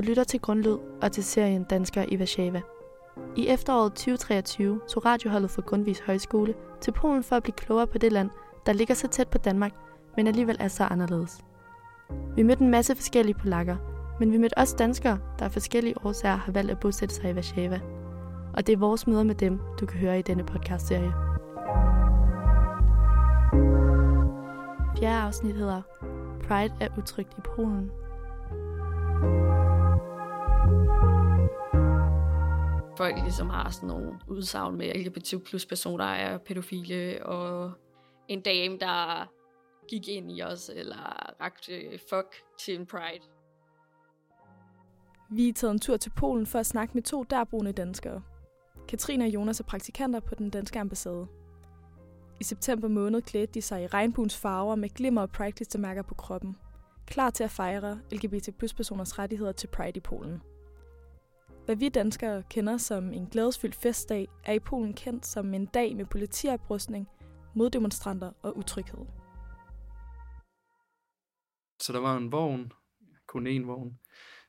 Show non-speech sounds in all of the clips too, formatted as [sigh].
Du lytter til Grundlyd og til serien Danskere i Warszawa. I efteråret 2023 tog radioholdet fra Grundvis Højskole til Polen for at blive klogere på det land, der ligger så tæt på Danmark, men alligevel er så anderledes. Vi mødte en masse forskellige polakker, men vi mødte også danskere, der af forskellige årsager har valgt at bosætte sig i Warszawa. Og det er vores møder med dem, du kan høre i denne podcastserie. Fjerde afsnit hedder Pride er utrygt i Polen. Folk ligesom har sådan nogle udsagn med LGBT plus personer er pædofile, og en dame, der gik ind i os, eller rakte fuck til en pride. Vi er taget en tur til Polen for at snakke med to derboende danskere. Katrine og Jonas er praktikanter på den danske ambassade. I september måned klædte de sig i regnbuens farver med glimmer og pride mærker på kroppen. Klar til at fejre LGBT plus personers rettigheder til Pride i Polen. Hvad vi danskere kender som en glædesfyldt festdag, er i Polen kendt som en dag med politioprustning, moddemonstranter og utryghed. Så der var en vogn, kun en vogn,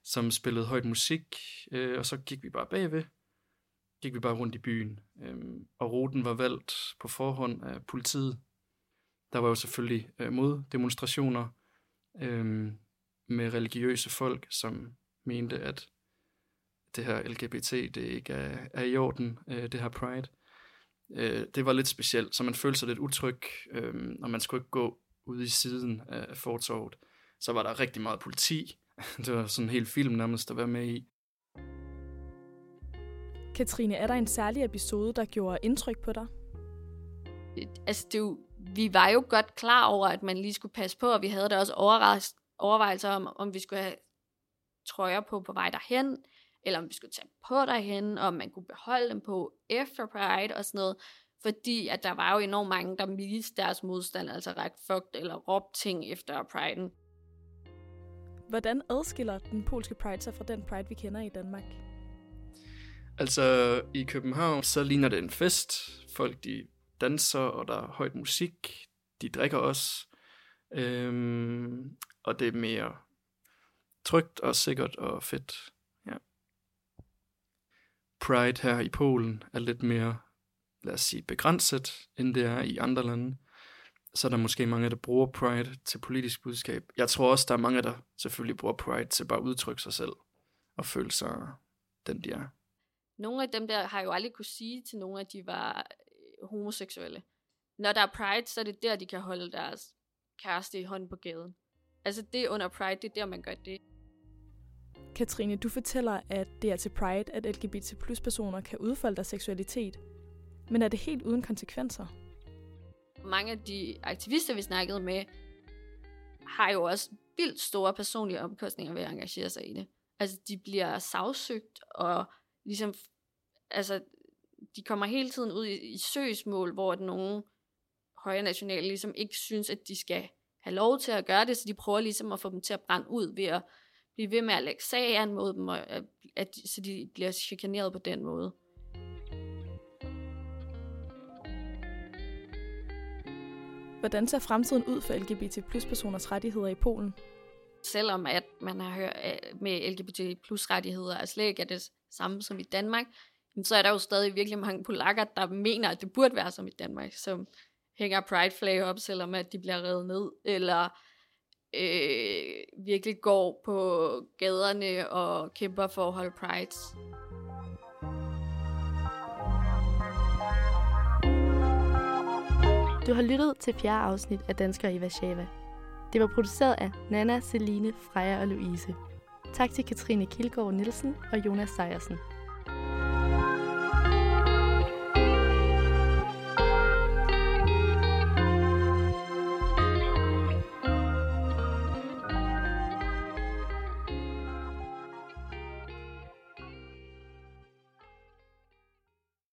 som spillede højt musik, øh, og så gik vi bare bagved. Gik vi bare rundt i byen, øh, og ruten var valgt på forhånd af politiet. Der var jo selvfølgelig øh, moddemonstrationer øh, med religiøse folk, som mente, at det her LGBT, det ikke er, er i orden, øh, det her Pride. Øh, det var lidt specielt, så man følte sig lidt utryg, øh, og man skulle ikke gå ud i siden af fortorvet. Så var der rigtig meget politi. [laughs] det var sådan en hel film nærmest at være med i. Katrine, er der en særlig episode, der gjorde indtryk på dig? Altså, det jo, vi var jo godt klar over, at man lige skulle passe på, og vi havde da også overvejelser om, om vi skulle have trøjer på på vej derhen, eller om vi skulle tage på derhen, og om man kunne beholde dem på efter Pride og sådan noget. Fordi at der var jo enormt mange, der viste deres modstand, altså ret fucked eller råbt ting efter Pride'en. Hvordan adskiller den polske Pride sig fra den Pride, vi kender i Danmark? Altså i København, så ligner det en fest. Folk de danser, og der er højt musik. De drikker også. Øhm, og det er mere trygt og sikkert og fedt. Pride her i Polen er lidt mere, lad os sige, begrænset, end det er i andre lande. Så er der måske mange, der bruger Pride til politisk budskab. Jeg tror også, der er mange, der selvfølgelig bruger Pride til bare at udtrykke sig selv og føle sig den, de er. Nogle af dem der har jo aldrig kunne sige til nogen, at de var øh, homoseksuelle. Når der er Pride, så er det der, de kan holde deres kæreste i hånden på gaden. Altså det under Pride, det er der, man gør det. Katrine, du fortæller, at det er til Pride, at LGBT plus personer kan udfolde deres seksualitet. Men er det helt uden konsekvenser? Mange af de aktivister, vi snakkede med, har jo også vildt store personlige omkostninger ved at engagere sig i det. Altså, de bliver sagsøgt, og ligesom, altså, de kommer hele tiden ud i, i søgsmål, hvor nogle højre nationale ligesom ikke synes, at de skal have lov til at gøre det, så de prøver ligesom at få dem til at brænde ud ved at blive ved med at lægge sagen mod dem, og at, så de bliver chikaneret på den måde. Hvordan ser fremtiden ud for LGBT plus personers rettigheder i Polen? Selvom at man har hørt med LGBT plus rettigheder, er slet ikke er det samme som i Danmark, så er der jo stadig virkelig mange polakker, der mener, at det burde være som i Danmark, som hænger pride flag op, selvom at de bliver revet ned, eller øh, virkelig går på gaderne og kæmper for at holde prides. Du har lyttet til fjerde afsnit af Dansker i Warszawa. Det var produceret af Nana, Celine, Freja og Louise. Tak til Katrine Kilgaard Nielsen og Jonas Sejersen.